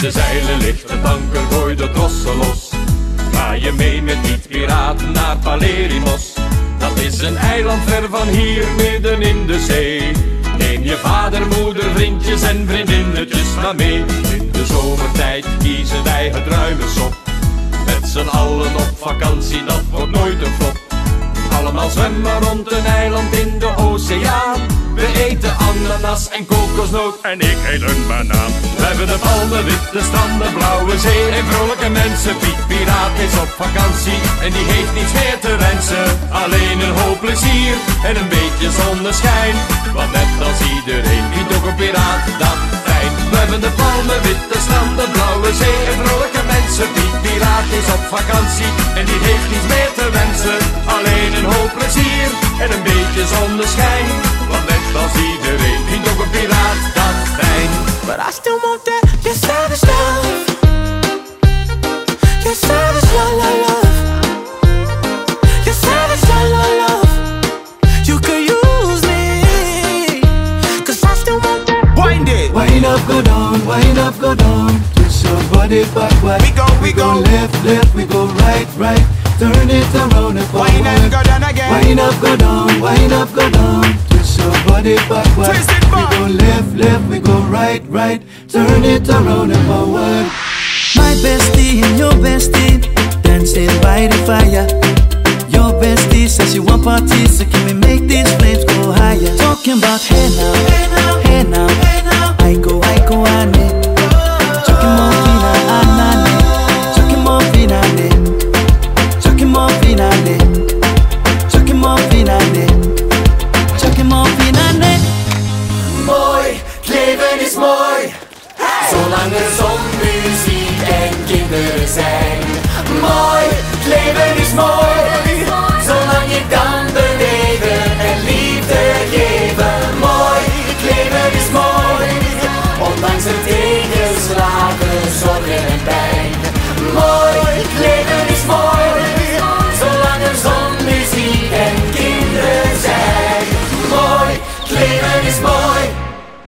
zeilen ligt het anker, gooi de trossen los. Ga je mee met die piraten naar Palerimos? Dat is een eiland ver van hier, midden in de zee. Neem je vader, moeder, vriendjes en vriendinnetjes maar mee. In de zomertijd kiezen wij het ruime sop. Met z'n allen op vakantie, dat wordt nooit een flop. Allemaal zwemmen rond een eiland in de oceaan. We eten ananas en kokosnoot en ik eet een banaan. We hebben de palmen, witte stranden, blauwe zee en vrolijke mensen. Piet Piraat is op vakantie en die heeft niets meer te wensen. Alleen een hoop plezier en een beetje zonneschijn. Want net als iedereen vindt ook een piraat dat fijn. We hebben de palmen, witte stranden, blauwe zee en vrolijke mensen. Piet Piraat is op vakantie en die heeft niets meer te wensen. Alleen een hoop plezier en een beetje zonneschijn. Want net als iedereen vindt ook een piraat dat fijn. But I still want that, your savage love. Your savage love, love, love. Your savage love, love, love. You could use me. Cause I still want that. Wind it. Wind up, go down, wind up, go down. Twist your body backward. We go, we go. left, left, we go right, right. Turn it around and forward. Wind and go down again. Wind up, go down, wind up, go down. Twist your body backward. Twist it we go left, left, we go right, right. Turn it around and forward. My bestie and your bestie dancing by the fire. Your bestie says you want parties, so can we make these flames go higher? Talking about hey now, is mooi. Zolang er zon, muziek en kinderen zijn. Mooi, het leven is mooi.